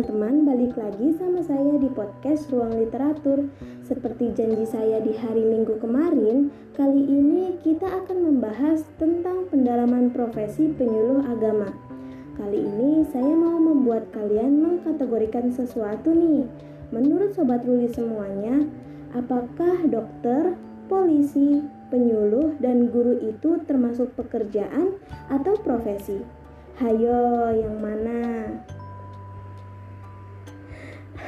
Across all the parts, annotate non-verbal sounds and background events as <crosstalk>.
balik lagi sama saya di podcast Ruang Literatur. Seperti janji saya di hari Minggu kemarin, kali ini kita akan membahas tentang pendalaman profesi penyuluh agama. Kali ini saya mau membuat kalian mengkategorikan sesuatu nih. Menurut sobat Ruli semuanya, apakah dokter, polisi, penyuluh, dan guru itu termasuk pekerjaan atau profesi? Hayo, yang mana?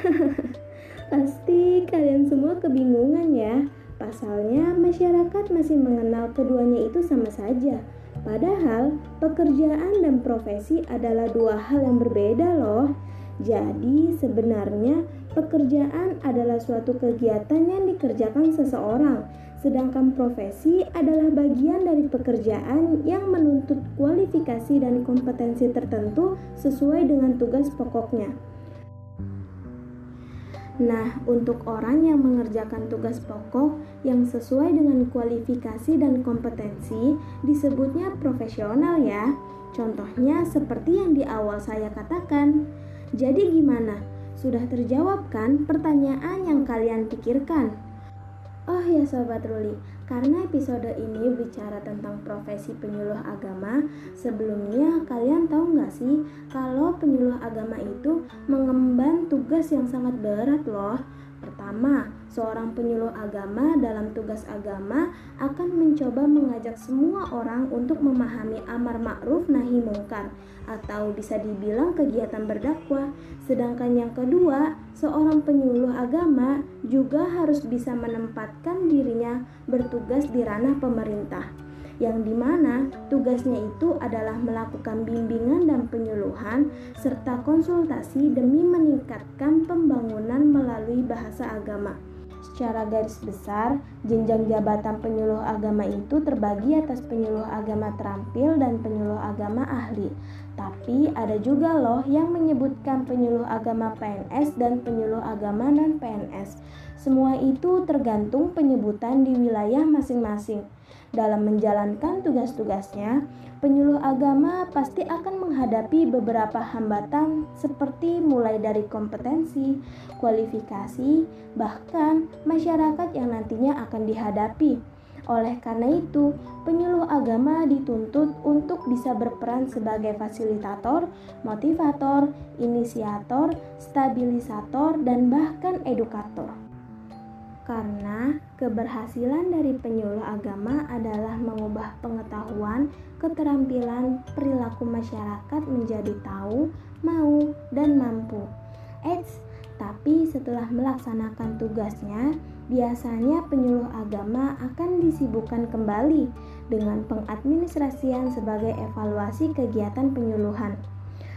<laughs> Pasti kalian semua kebingungan ya. Pasalnya masyarakat masih mengenal keduanya itu sama saja. Padahal pekerjaan dan profesi adalah dua hal yang berbeda loh. Jadi sebenarnya pekerjaan adalah suatu kegiatan yang dikerjakan seseorang sedangkan profesi adalah bagian dari pekerjaan yang menuntut kualifikasi dan kompetensi tertentu sesuai dengan tugas pokoknya. Nah, untuk orang yang mengerjakan tugas pokok yang sesuai dengan kualifikasi dan kompetensi disebutnya profesional ya. Contohnya seperti yang di awal saya katakan. Jadi gimana? Sudah terjawabkan pertanyaan yang kalian pikirkan? Oh ya Sobat Ruli, karena episode ini bicara tentang profesi penyuluh agama, sebelumnya kalian tahu nggak sih kalau penyuluh agama itu mengemban tugas yang sangat berat loh. Pertama, seorang penyuluh agama dalam tugas agama akan mencoba mengajak semua orang untuk memahami amar ma'ruf nahi mungkar atau bisa dibilang kegiatan berdakwah. Sedangkan yang kedua, seorang penyuluh agama juga harus bisa menempatkan dirinya bertugas di ranah pemerintah yang di mana tugasnya itu adalah melakukan bimbingan dan penyuluhan serta konsultasi demi meningkatkan pembangunan melalui bahasa agama. Secara garis besar, jenjang jabatan penyuluh agama itu terbagi atas penyuluh agama terampil dan penyuluh agama ahli. Tapi ada juga loh yang menyebutkan penyuluh agama PNS dan penyuluh agama non PNS. Semua itu tergantung penyebutan di wilayah masing-masing. Dalam menjalankan tugas-tugasnya, penyuluh agama pasti akan menghadapi beberapa hambatan seperti mulai dari kompetensi, kualifikasi, bahkan masyarakat yang nantinya akan dihadapi. Oleh karena itu, penyuluh agama dituntut untuk bisa berperan sebagai fasilitator, motivator, inisiator, stabilisator, dan bahkan edukator karena keberhasilan dari penyuluh agama adalah mengubah pengetahuan, keterampilan, perilaku masyarakat menjadi tahu, mau, dan mampu. Eits, tapi setelah melaksanakan tugasnya, biasanya penyuluh agama akan disibukkan kembali dengan pengadministrasian sebagai evaluasi kegiatan penyuluhan.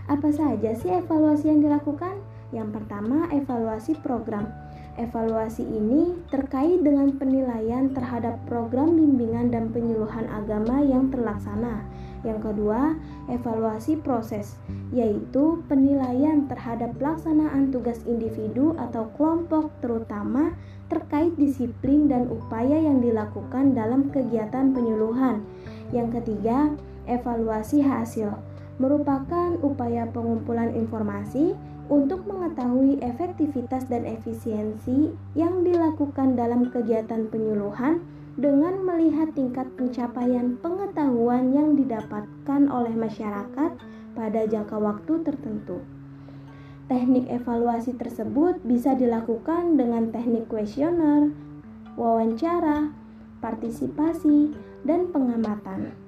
Apa saja sih evaluasi yang dilakukan? Yang pertama, evaluasi program Evaluasi ini terkait dengan penilaian terhadap program bimbingan dan penyuluhan agama yang terlaksana. Yang kedua, evaluasi proses, yaitu penilaian terhadap pelaksanaan tugas individu atau kelompok, terutama terkait disiplin dan upaya yang dilakukan dalam kegiatan penyuluhan. Yang ketiga, evaluasi hasil merupakan upaya pengumpulan informasi untuk mengetahui efektivitas dan efisiensi yang dilakukan dalam kegiatan penyuluhan dengan melihat tingkat pencapaian pengetahuan yang didapatkan oleh masyarakat pada jangka waktu tertentu. Teknik evaluasi tersebut bisa dilakukan dengan teknik kuesioner, wawancara, partisipasi, dan pengamatan.